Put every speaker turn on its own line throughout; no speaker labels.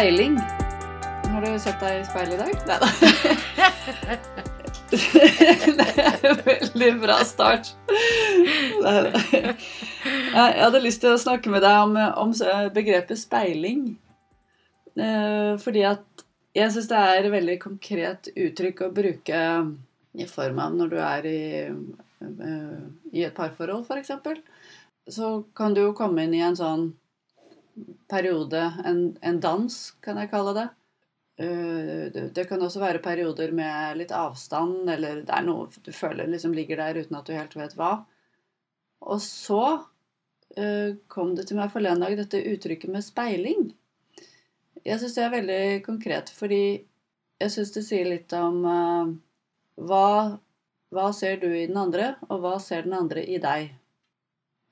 Speiling. Har du sett deg i speilet i dag? Nei da. det er en veldig bra start. Neida. Jeg hadde lyst til å snakke med deg om, om begrepet speiling. Eh, fordi at jeg syns det er et veldig konkret uttrykk å bruke i form av når du er i, eh, i et parforhold, f.eks. Så kan du jo komme inn i en sånn periode, en, en dans, kan jeg kalle det. Uh, det kan også være perioder med litt avstand, eller det er noe du føler liksom ligger der uten at du helt vet hva. Og så uh, kom det til meg forleden dag dette uttrykket med speiling. Jeg syns det er veldig konkret, fordi jeg syns det sier litt om uh, hva, hva ser du i den andre, og hva ser den andre i deg?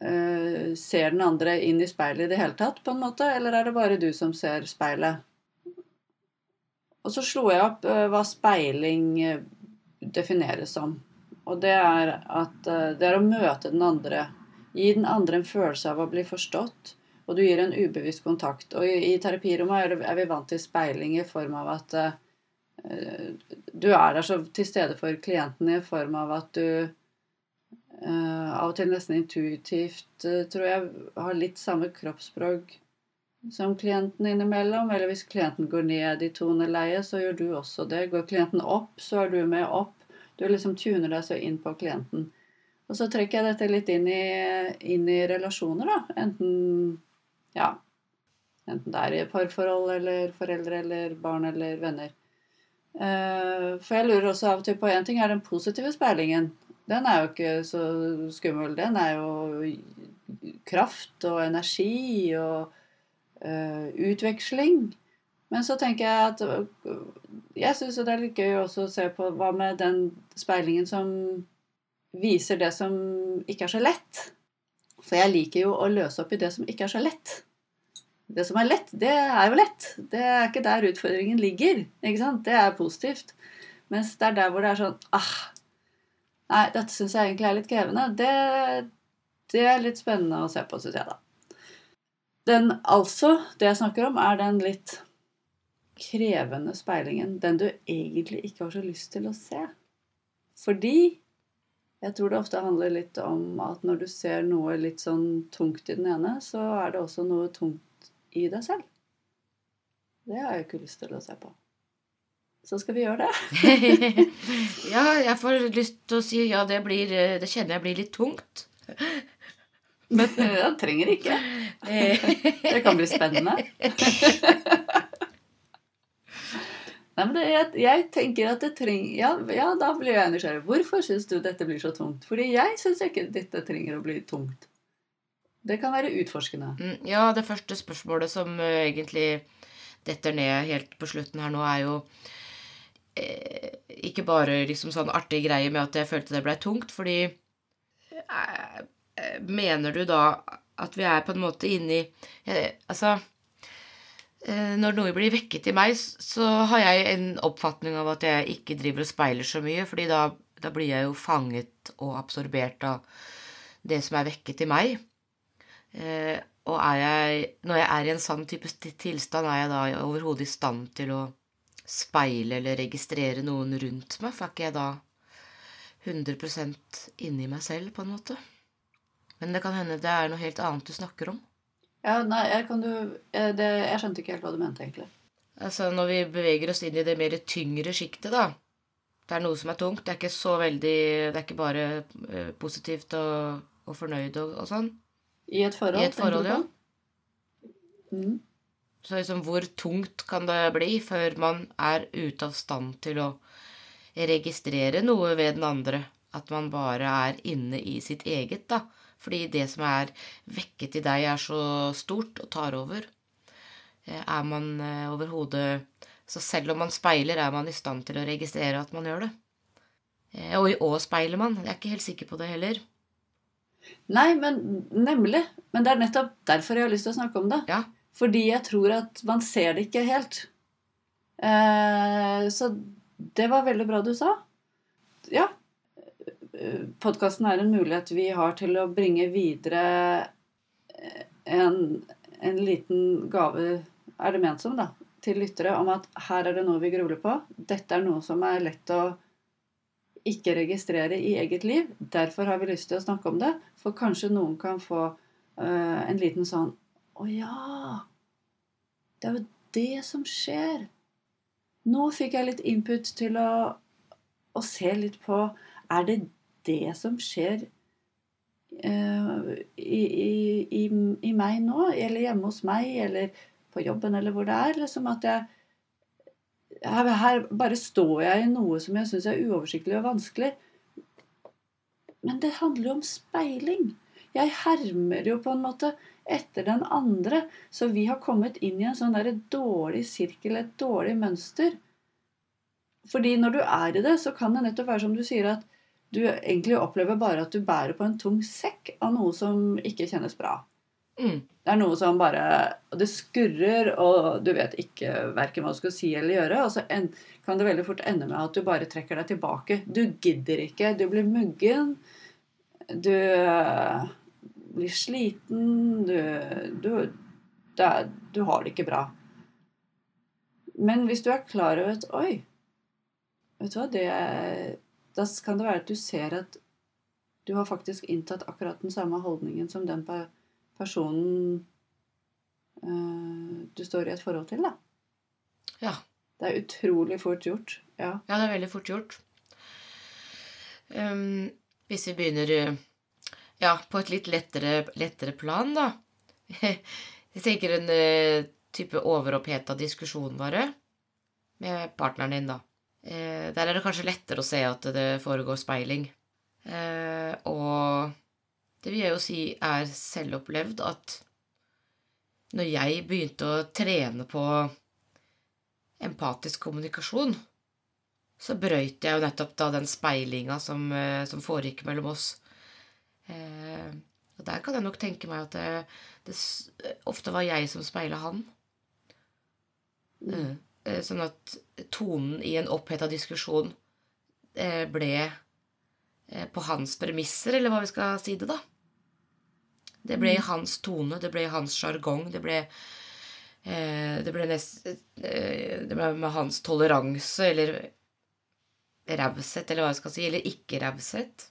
Uh, ser den andre inn i speilet i det hele tatt, på en måte? Eller er det bare du som ser speilet? Og så slo jeg opp uh, hva speiling uh, defineres som. Og det er at det er å møte den andre. Gi den andre en følelse av å bli forstått. Og du gir en ubevisst kontakt. Og i, terapirommet er, vi vant til speiling i form av at du er der så til stede for klienten i form av at du av og til nesten intuitivt, uh, tror jeg, har litt samme kroppsspråk som klienten innimellom. Eller hvis klienten går ned i toneleie, så gjør du også det. Går klienten opp, så er du med opp. Du liksom tuner deg så inn på klienten. Og så trekker jeg dette litt inn i, inn i relasjoner, da. Enten ja, enten det er i parforhold eller foreldre eller barn eller venner. Uh, for jeg lurer også av og til på én ting er den positive speilingen den er jo ikke så skummel. Den er jo kraft og energi og uh, utveksling. Men så tenker jeg at Jeg syns det er litt gøy også å se på hva med den speilingen som viser det som ikke er så lett. For jeg liker jo å løse opp i det som ikke er så lett. Det som er lett, det er jo lett. Det er ikke der utfordringen ligger. ikke sant? Det er positivt. Mens det er der hvor det er sånn ah, Nei, dette syns jeg egentlig er litt krevende. Det, det er litt spennende å se på, syns jeg, da. Den altså, det jeg snakker om, er den litt krevende speilingen. Den du egentlig ikke har så lyst til å se. Fordi jeg tror det ofte handler litt om at når du ser noe litt sånn tungt i den ene, så er det også noe tungt i deg selv. Det har jeg ikke lyst til å se på så skal vi gjøre det.
ja, jeg får lyst til å si ja, det, blir, det kjenner jeg blir litt tungt.
Men det trenger ikke. Det kan bli spennende. Nei, men det, jeg, jeg, tenker at det trenger ja, ja, da blir jeg nysgjerrig. Hvorfor syns du dette blir så tungt? Fordi jeg syns ikke dette trenger å bli tungt. Det kan være utforskende.
Mm, ja, det første spørsmålet som uh, egentlig detter ned helt på slutten her nå, er jo Eh, ikke bare liksom sånn artig greie med at jeg følte det blei tungt, fordi eh, Mener du da at vi er på en måte inni eh, Altså Når noe blir vekket i meg, så har jeg en oppfatning av at jeg ikke driver og speiler så mye, fordi da, da blir jeg jo fanget og absorbert av det som er vekket i meg. og er jeg Når jeg er i en sånn type tilstand, er jeg da overhodet i stand til å speile eller registrere noen rundt meg, for er ikke jeg da 100 inni meg selv, på en måte? Men det kan hende det er noe helt annet du snakker om.
Ja, nei, jeg, kan du, det, jeg skjønte ikke helt hva du mente, egentlig.
Altså, Når vi beveger oss inn i det mer tyngre sjiktet, da Det er noe som er tungt. Det er ikke så veldig Det er ikke bare uh, positivt og, og fornøyd og, og, sånn.
I et forhold?
I et forhold, ja. Mm. Så liksom, hvor tungt kan det bli før man er ute av stand til å registrere noe ved den andre? At man bare er inne i sitt eget, da. Fordi det som er vekket i deg, er så stort og tar over. Eh, er man eh, overhodet Så selv om man speiler, er man i stand til å registrere at man gjør det. Og og, og speiler man. Jeg er ikke helt sikker på det heller.
Nei, men nemlig. Men det er nettopp derfor jeg har lyst til å snakke om det.
Ja.
Fordi jeg tror at man ser det ikke helt. Eh, så det var veldig bra du sa. Ja. Podkasten er en mulighet vi har til å bringe videre en, en liten gave, er det ment som, da. til lyttere om at her er det noe vi grubler på. Dette er noe som er lett å ikke registrere i eget liv. Derfor har vi lyst til å snakke om det. For kanskje noen kan få uh, en liten sånn Å ja! Det er jo det som skjer. Nå fikk jeg litt input til å, å se litt på Er det det som skjer uh, i, i, i, meg nå? Eller hjemme hos meg? Eller på jobben? Eller hvor det er? Liksom at jeg her, her bare står jeg i noe som jeg syns er uoversiktlig og vanskelig. Men det handler jo om speiling. Jeg hermer jo på en måte etter den andre. Så vi har kommet inn i en sånn der dårlig sirkel, et dårlig mønster. Fordi når du er i det, så kan det nettopp være som du sier, at du egentlig opplever bare at du bærer på en tung sekk av noe som ikke kjennes bra. Mm. Det er noe som bare Det skurrer, og du vet ikke verken hva du skal si eller gjøre. Og så kan det veldig fort ende med at du bare trekker deg tilbake. Du gidder ikke. Du blir muggen. Du blir sliten. Du, du, det, du har det ikke bra. Men hvis du er klar over at Oi, vet du hva det Da kan det være at du ser at du har faktisk inntatt akkurat den samme holdningen som den personen uh, du står i et forhold til, da.
Ja.
Det er utrolig fort gjort. Ja,
ja det er veldig fort gjort. Um, hvis vi begynner eh, ja, på et litt lettere, lettere plan, da Jeg tenker en uh, type overoppheta diskusjon, bare, med partneren din, da. Uh, der er det kanskje lettere å se at det foregår speiling. Uh, og det vil jeg jo si er selvopplevd at når jeg begynte å trene på empatisk kommunikasjon, så brøyt jeg jo nettopp da den speilinga som, som foregikk mellom oss. Eh, og der kan jeg nok tenke meg at det, det ofte var jeg som speila han. Mm. Eh, sånn at tonen i en oppheta diskusjon eh, ble Eh, på hans premisser, eller hva vi skal si det, da. Det ble i mm. hans tone, det ble i hans sjargong, det ble eh, det ble, nest, eh, det ble med hans toleranse, eller raushet, eller hva jeg skal si, eller ikke-raushet.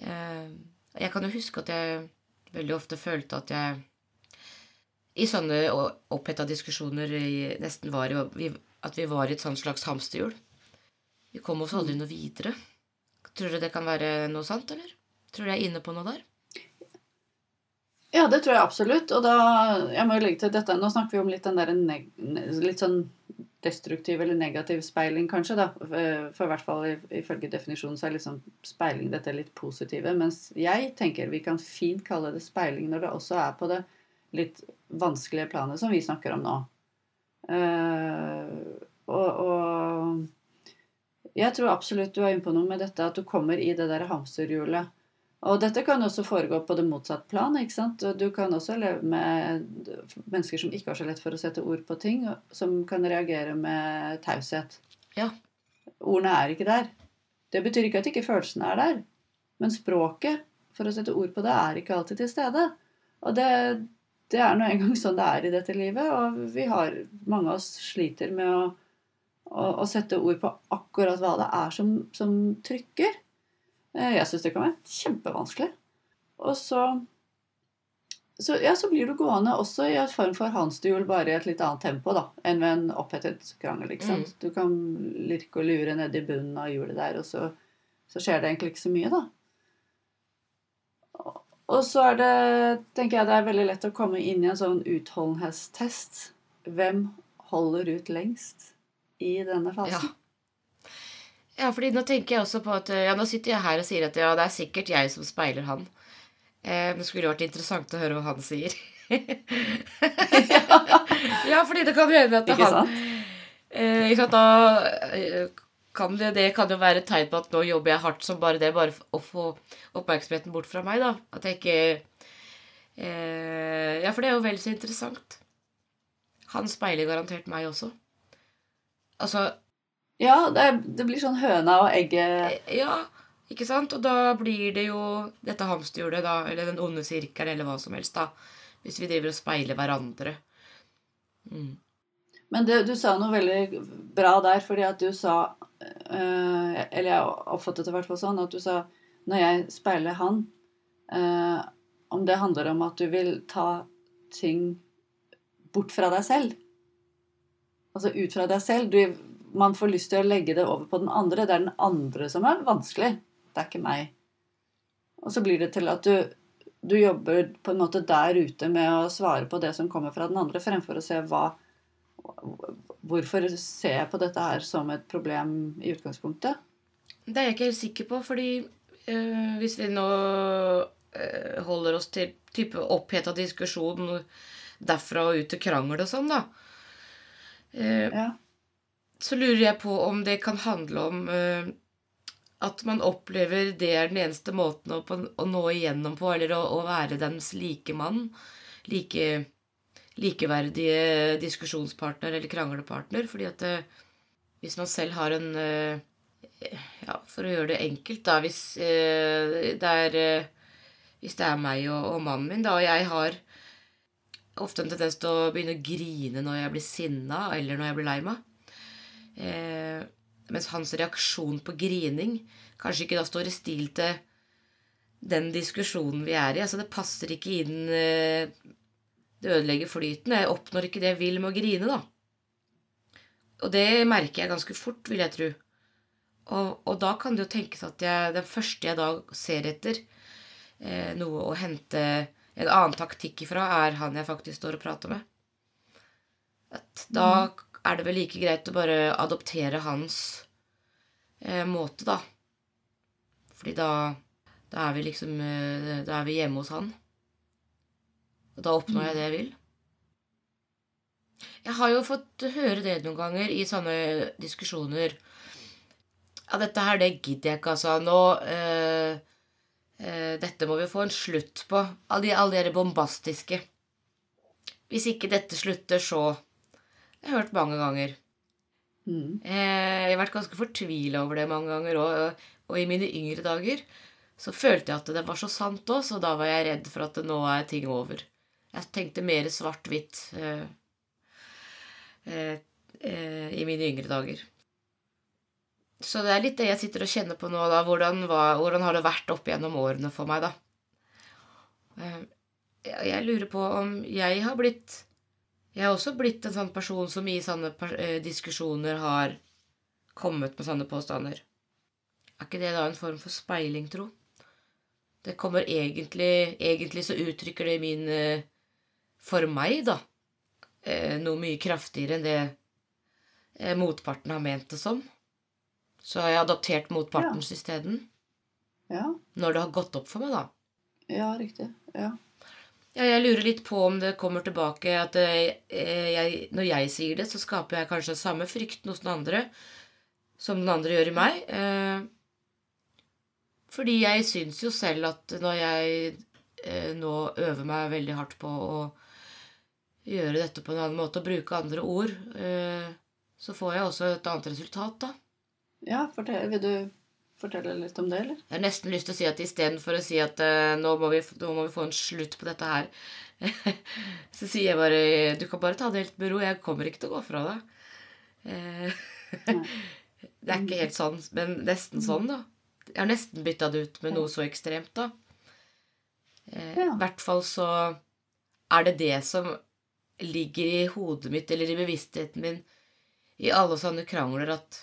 Jeg kan jo huske at jeg veldig ofte følte at jeg i sånne oppheta diskusjoner nesten var i, at vi var i et sånt slags hamsterhjul. Vi kom oss aldri mm. noe videre. Tror du det kan være noe sant, eller? Tror du jeg er inne på noe der?
Ja, det tror jeg absolutt. Og da Jeg må jo legge til dette Nå snakker vi om litt den der litt sånn destruktiv eller negativ speiling, kanskje, da. For i hvert fall ifølge definisjonen så er liksom speiling dette litt positive. Mens jeg tenker vi kan fint kalle det speiling når det også er på det litt vanskelige planet som vi snakker om nå. Uh, og, og jeg tror absolutt du er inne på noe med dette, at du kommer i det der hamsterhjulet. Og dette kan også foregå på det motsatte plan. ikke sant? Du kan også leve med mennesker som ikke har så lett for å sette ord på ting, som kan reagere med taushet.
Ja.
Ordene er ikke der. Det betyr ikke at ikke følelsene er der. Men språket, for å sette ord på det, er ikke alltid til stede. Og det, det er nå engang sånn det er i dette livet. Og vi har, mange av oss sliter med å å, sette ord på akkurat hva det er som, som trykker. Eh, jeg syns det kan være kjempevanskelig. Og så, så, ja, så blir du gående også i en form for hamsterhjul, bare i et litt annet tempo da, enn ved en opphetet krangel. ikke sant? Mm. Du kan lirke og lure nedi bunnen av hjulet der, og så, så, skjer det egentlig ikke så mye, da. Og så er det, tenker jeg det er veldig lett å komme inn i en sånn utholdenhetstest. Hvem holder ut lengst? i denne fasen.
Ja. Ja, fordi nå tenker jeg også på at Ja, nå sitter jeg her og sier at ja, det er sikkert jeg som speiler han. Eh, det skulle vært interessant å høre hva han sier. ja, fordi det kan hende at Ikke han? Eh, ikke sant, da eh, kan det, det, kan jo være et tegn på at nå jobber jeg hardt som bare det, bare å få oppmerksomheten bort fra meg, da. At jeg ikke eh, Ja, for det er jo vel så interessant. Han speiler garantert meg også. Altså
Ja, det, det, blir sånn høna og egget
eh, Ja, ikke sant? Og da blir det jo dette hamsterhjulet, da, eller den onde sirkelen, eller hva som helst, da. Hvis vi driver og speiler hverandre. Mm.
Men det, du sa noe veldig bra der, fordi at du sa øh, Eller jeg oppfattet det i hvert fall sånn at du sa når jeg speiler han øh, Om det handler om at du vil ta ting bort fra deg selv. Altså ut fra deg selv. Du, man får lyst til å legge det over på den andre. Det er den andre som er vanskelig. Det er ikke meg. Og så blir det til at du, du jobber på en måte der ute med å svare på det som kommer fra den andre, fremfor å se hva Hvorfor ser jeg på dette her som et problem i utgangspunktet?
Det er jeg ikke helt sikker på, fordi øh, hvis vi nå øh, holder oss til type oppheta diskusjon derfra og ut til krangel og sånn, da, Uh,
Ja.
Så lurer jeg på om det kan handle om uh, at man opplever det er den eneste måten å, på, å nå igjennom på, eller å, å være dens likemann. Like, likeverdige diskusjonspartner eller kranglepartner. Fordi at øh, hvis man selv har en uh, ja, for å gjøre det enkelt, da, hvis uh, det er eh, Hvis det er meg og, og mannen min, da, og jeg har ofte en tendens til å begynne å grine når jeg blir sinna, eller når jeg blir lei meg. Eh, mens hans reaksjon på grining kanskje ikke da står i stil til den diskusjonen vi er i. Altså, det passer ikke inn eh, Det ødelegger flyten. Jeg oppnår ikke det jeg vil med å grine, da. Og det merker jeg ganske fort, vil jeg tro. Og, og da kan det jo tenkes at jeg, den første jeg da ser etter eh, noe å hente en annen taktikk ifra, er han jeg faktisk står og prater med. At da er det vel like greit å bare adoptere hans eh, måte, da. Fordi da, da er vi liksom eh, Da er vi hjemme hos han. Og da oppnår jeg det jeg vil. Jeg har jo fått høre det noen ganger i sånne diskusjoner. Ja, dette her, det gidder jeg ikke, altså. Nå eh, eh, Dette må vi få en slutt på. Alle de, alle de bombastiske. Hvis ikke dette slutter, så Det har jeg hørt mange ganger.
Mm.
Eh, jeg har vært ganske fortvila over det mange ganger òg. Og i mine yngre dager så følte jeg at det var så sant òg, så da var jeg redd for at nå er ting over. Jeg tenkte mer svart-hvitt eh, eh, eh, i mine yngre dager. Så det er litt det jeg sitter og kjenner på nå, da. Hvordan, var, hvordan har det vært opp gjennom årene for meg, da? Eh, jeg lurer på om jeg har blitt Jeg har også blitt en sånn person som i sånne eh, diskusjoner har kommet med sånne påstander. Er ikke det da en form for speiling, tro? Det kommer egentlig Egentlig så uttrykker det min eh, For meg, da. eh, Noe mye kraftigere enn det motparten har ment det som. Så har jeg adoptert motpartens isteden.
Ja.
Når det har gått opp for meg, da.
ja, riktig. Ja.
Ja, jeg lurer litt på om det kommer tilbake at eh, jeg, når jeg sier det, så skaper jeg kanskje samme frykten hos den andre som den andre gjør i meg. Eh, fordi jeg syns jo selv at når jeg eh, nå øver meg veldig hardt på å gjøre dette på en annen måte og bruke andre ord, eh, så får jeg også et annet resultat, da.
ja for det, vil du fortelle litt om det, eller?
Jeg har nesten lyst til å si at istedenfor å si at uh, nå, må vi, nå må vi få en slutt på dette her, så sier jeg bare Du kan bare ta det helt med ro. Jeg kommer ikke til å gå fra deg. Eh, det er ikke helt sånn, men nesten sånn, da. Jeg har nesten bytta det ut med noe så ekstremt, da. Eh, I
Ja.
hvert fall så er det det som ligger i hodet mitt, eller i bevisstheten min, i alle sånne krangler, at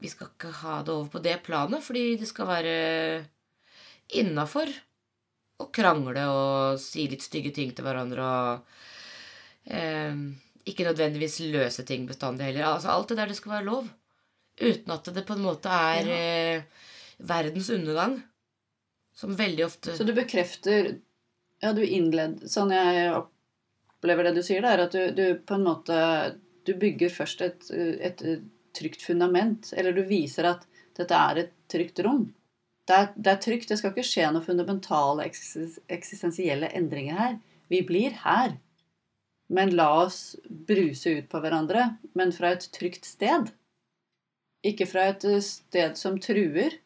vi skal ikke ha det over på det planet, fordi det skal være innafor å krangle og si litt stygge ting til hverandre og eh, ikke nødvendigvis løse ting bestandig heller. Altså alt det der det skal være lov. Uten at det på en måte er eh, verdens undergang. Som veldig ofte
Så du bekrefter Ja, du innled Sånn jeg opplever det du sier, det er at du, du på en måte Du bygger først et, et trygt fundament. Eller du viser at dette er et trygt rom. Det er, det er trygt. Det skal ikke skje noen fundamentale eksis- eksistensielle endringer her. Vi blir her. Men la oss bruse ut på hverandre. Men fra et trygt sted. Ikke fra et eh, sted som truer.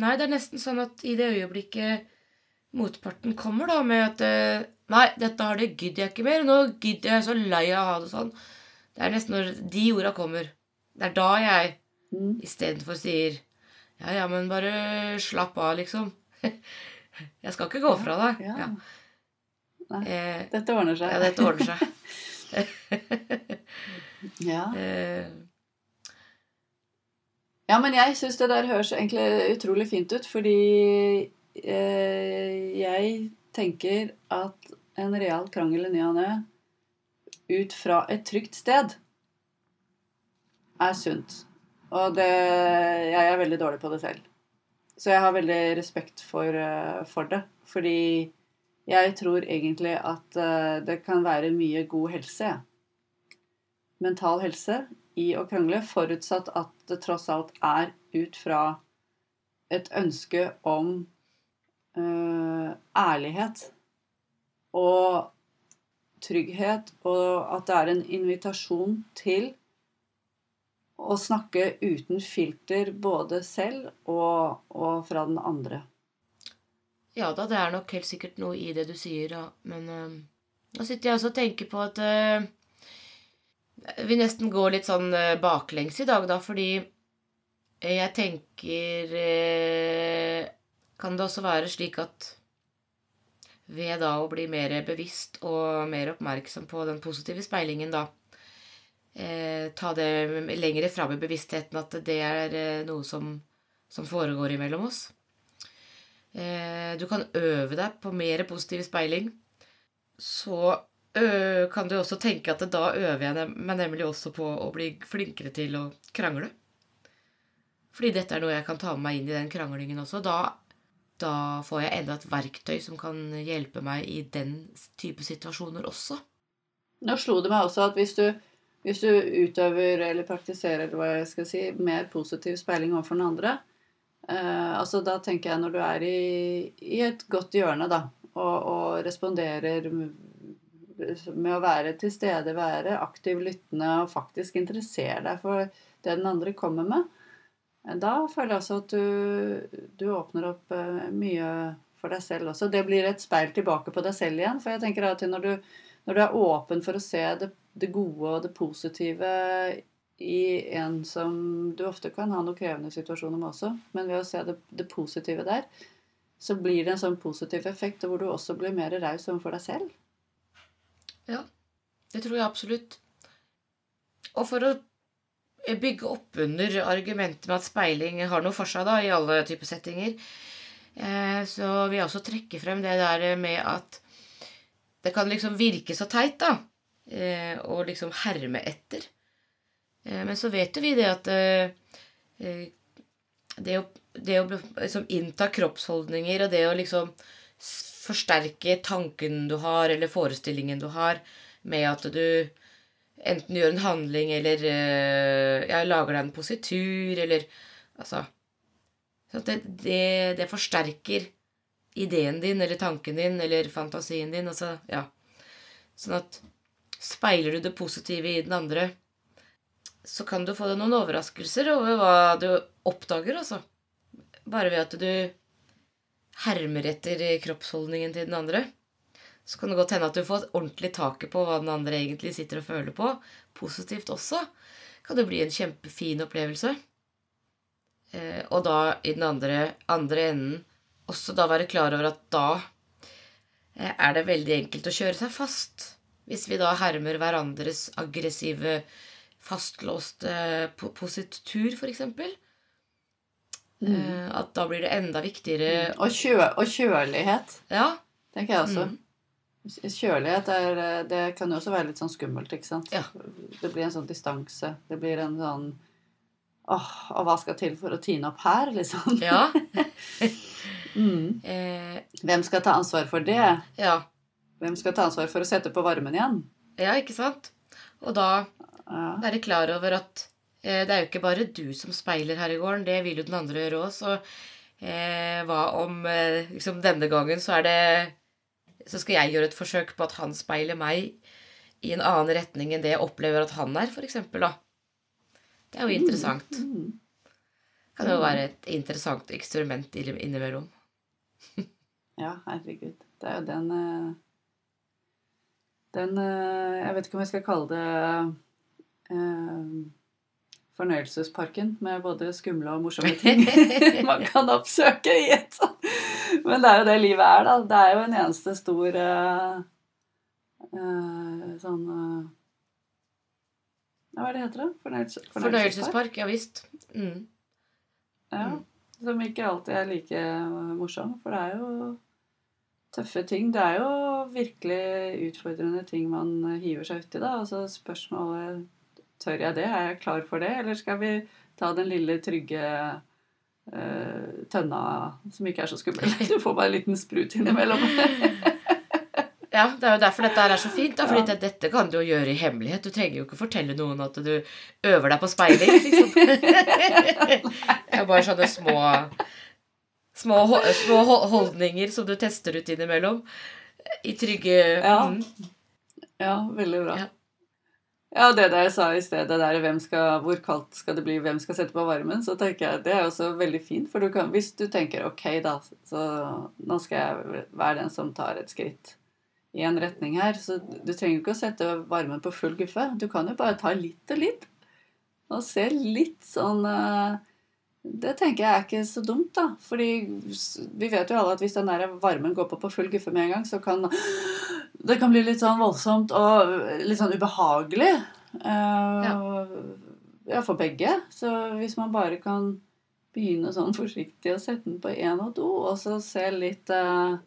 Nei, det er nesten sånn at i det øyeblikket motparten kommer da med at eh, Nei, dette har det gidder jeg ikke mer. Nå gidder jeg, så lei av å ha det sånn. Det er nesten når de orda kommer. Det er da jeg
Mm.
istedenfor sier Ja, ja, men bare slapp av, liksom. Jeg skal ikke gå fra deg.
Ja.
Ja.
Nei.
Eh,
Dette ordner seg.
ja, dette ordner seg.
Ja.
Eh,
Ja, men jeg syns det der høres egentlig utrolig fint ut, fordi eh, jeg tenker at en real krangel i ny og ne ut fra et trygt sted er sunt. Og det, jeg er veldig dårlig på det selv. Så jeg har veldig respekt for, eh, for det. Fordi jeg tror egentlig at eh, det kan være mye god helse, jeg. Mental helse i å krangle, forutsatt at det tross alt er ut fra et ønske om uh, ærlighet og trygghet, og at det er en invitasjon til å snakke uten filter både selv og, og fra den andre.
ja da, det er nok helt sikkert noe i det du sier, da. Men eh, nå sitter jeg også og tenker på at eh, vi nesten går litt sånn eh, baklengs i dag, da, fordi jeg tenker Kan det også være slik at ved da å bli mer bevisst og mer oppmerksom på den positive speilingen, da eh, Ta det lenger fram i bevisstheten at det er eh, noe som, som foregår imellom oss. Eh, du kan øve deg på mer positiv speiling. Så ø, kan du også tenke at da øver jeg meg nemlig også på å bli flinkere til å krangle. Fordi dette er noe jeg kan ta med meg inn i den kranglingen også. Da, da får jeg enda et verktøy som kan hjelpe meg i den type situasjoner også.
Nå slo det meg også at hvis du, hvis du utøver eller praktiserer eller hva jeg skal si, mer positiv speiling overfor den andre eh, altså Da tenker jeg når du er i, i et godt hjørne da, og, og responderer med å være til stede, være aktiv, lyttende og faktisk interessere deg for det den andre kommer med, eh, da føler jeg også at du, du åpner opp eh, mye for deg selv også. Det blir et speil tilbake på deg selv igjen. For jeg tenker at når du når du er åpen for å se det, det gode og det positive i en som du ofte kan ha noen krevende situasjoner med også, men ved å se det, det positive der, så blir det en sånn positiv effekt hvor du også blir mer raus overfor deg selv.
Ja, det tror jeg absolutt. Og for å bygge opp under argumentet med at speiling har noe for seg da, i alle typer settinger, eh, så vil jeg også trekke frem det der med at det kan liksom virke så teit, da, eh, og liksom herme etter. Eh, men så vet jo vi det at eh, eh, det å, det å liksom innta kroppsholdninger og det å liksom forsterke tanken du har, eller forestillingen du har, med at du enten gjør en handling eller eh, ja, lager deg en positur, eller Altså så det, det, det forsterker ideen din eller tanken din eller fantasien din. Altså, ja. Sånn at speiler du det positive i den andre, så kan du få deg noen overraskelser over hva du oppdager, altså. Bare ved at du hermer etter kroppsholdningen til den andre. Så kan det godt hende at du får ordentlig taket på hva den andre egentlig sitter og føler på. Positivt også. Kan det bli en kjempefin opplevelse. Eh, og da i den andre, andre enden også da være klar over at da eh, er det veldig enkelt å kjøre seg fast. Hvis vi da hermer hverandres aggressive, fastlåste positur, for eksempel. Eh, at da blir det enda viktigere
Og, kjø, og kjølighet,
Ja.
tenker jeg også.
Mm.
Kjølighet er, det kan jo også være litt sånn skummelt, ikke sant?
Ja.
Det blir en sånn distanse. Det blir en sånn Åh, og hva skal til for å tine opp her, liksom?
Ja.
Mm.
Eh,
Hvem skal ta ansvar for det?
ja.
Hvem skal ta ansvar for å sette på varmen igjen?
ja, ikke sant? Og da være klar over at eh, det er jo ikke bare du som speiler her i gården, det vil jo den andre gjøre òg. Så eh, hva om eh, liksom denne gangen så er det Så skal jeg gjøre et forsøk på at han speiler meg i en annen retning enn det jeg opplever at han er, eksempel, da. Det er jo interessant.
Mm.
Kan jo være et interessant eksperiment innimellom.
Ja, herregud. Det er jo den eh, den eh, Jeg vet ikke om jeg skal kalle det eh, fornøyelsesparken med både skumle og morsomme ting man kan oppsøke i et sånt. Men det er jo det livet er, da. Det er jo en eneste stor eh, eh, sånn eh, Hva er det heter? det? Fornøyelse,
Fornøyelsespark, ja visst. Mm.
Ja,
Mm.
som ikke alltid er like morsom, for det er jo tøffe ting. Det er jo virkelig utfordrende ting man hiver seg uti. Altså spørsmålet Tør jeg det? Er jeg klar for det? Eller skal vi ta den lille, trygge uh, tønna som ikke er så skummel? Du får bare en liten sprut innimellom.
Ja, det er jo derfor dette her er så fint. Da, fordi ja. dette kan du jo gjøre i hemmelighet. Du trenger jo ikke fortelle noen at du øver deg på speiling. Liksom. Det er bare sånne små, små, små holdninger som du tester ut innimellom. I trygge
Ja.
mm.
Ja, veldig bra.
Ja.
Ja, det der jeg sa i sted, det der skal, hvor kaldt skal det bli, hvem skal sette på varmen, så tenker jeg det er også veldig fint. For du kan, hvis du tenker ok, da, så nå skal jeg være den som tar et skritt i en retning her, så du trenger ikke å sette varmen på full guffe. Du kan jo bare ta litt og litt. Og se litt sånn eh, Det tenker jeg er ikke så dumt, da. Fordi vi vet jo alle at hvis den der varmen går på på full guffe med en gang, så kan det kan bli litt sånn voldsomt og litt sånn ubehagelig. Uh, ja. for begge. Så hvis man bare kan begynne sånn forsiktig og sette den på én og to, og så se litt uh,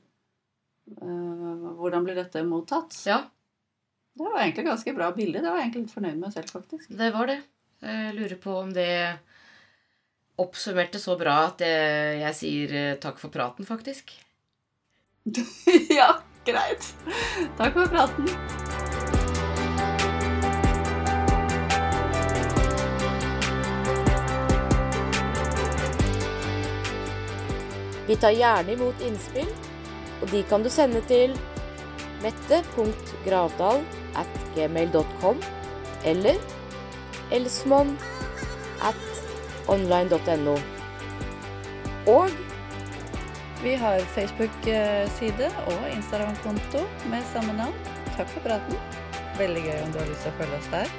uh, Hvordan blir dette mottatt?
Ja,
Det var egentlig ganske bra bilde. Det var jeg egentlig litt fornøyd med selv, faktisk.
det var det. Jeg lurer på om det oppsummerte så bra at jeg sier eh, takk for praten, faktisk.
ja, greit. Takk for praten.
Vi tar gjerne imot innspill, og de kan du sende til mette.gravdal at gmail.com eller elsmon at online.no. Og
Vi har Facebook-side og Instagram-konto med samme navn. Takk for praten. Veldig gøy om du har lyst til å følge oss der.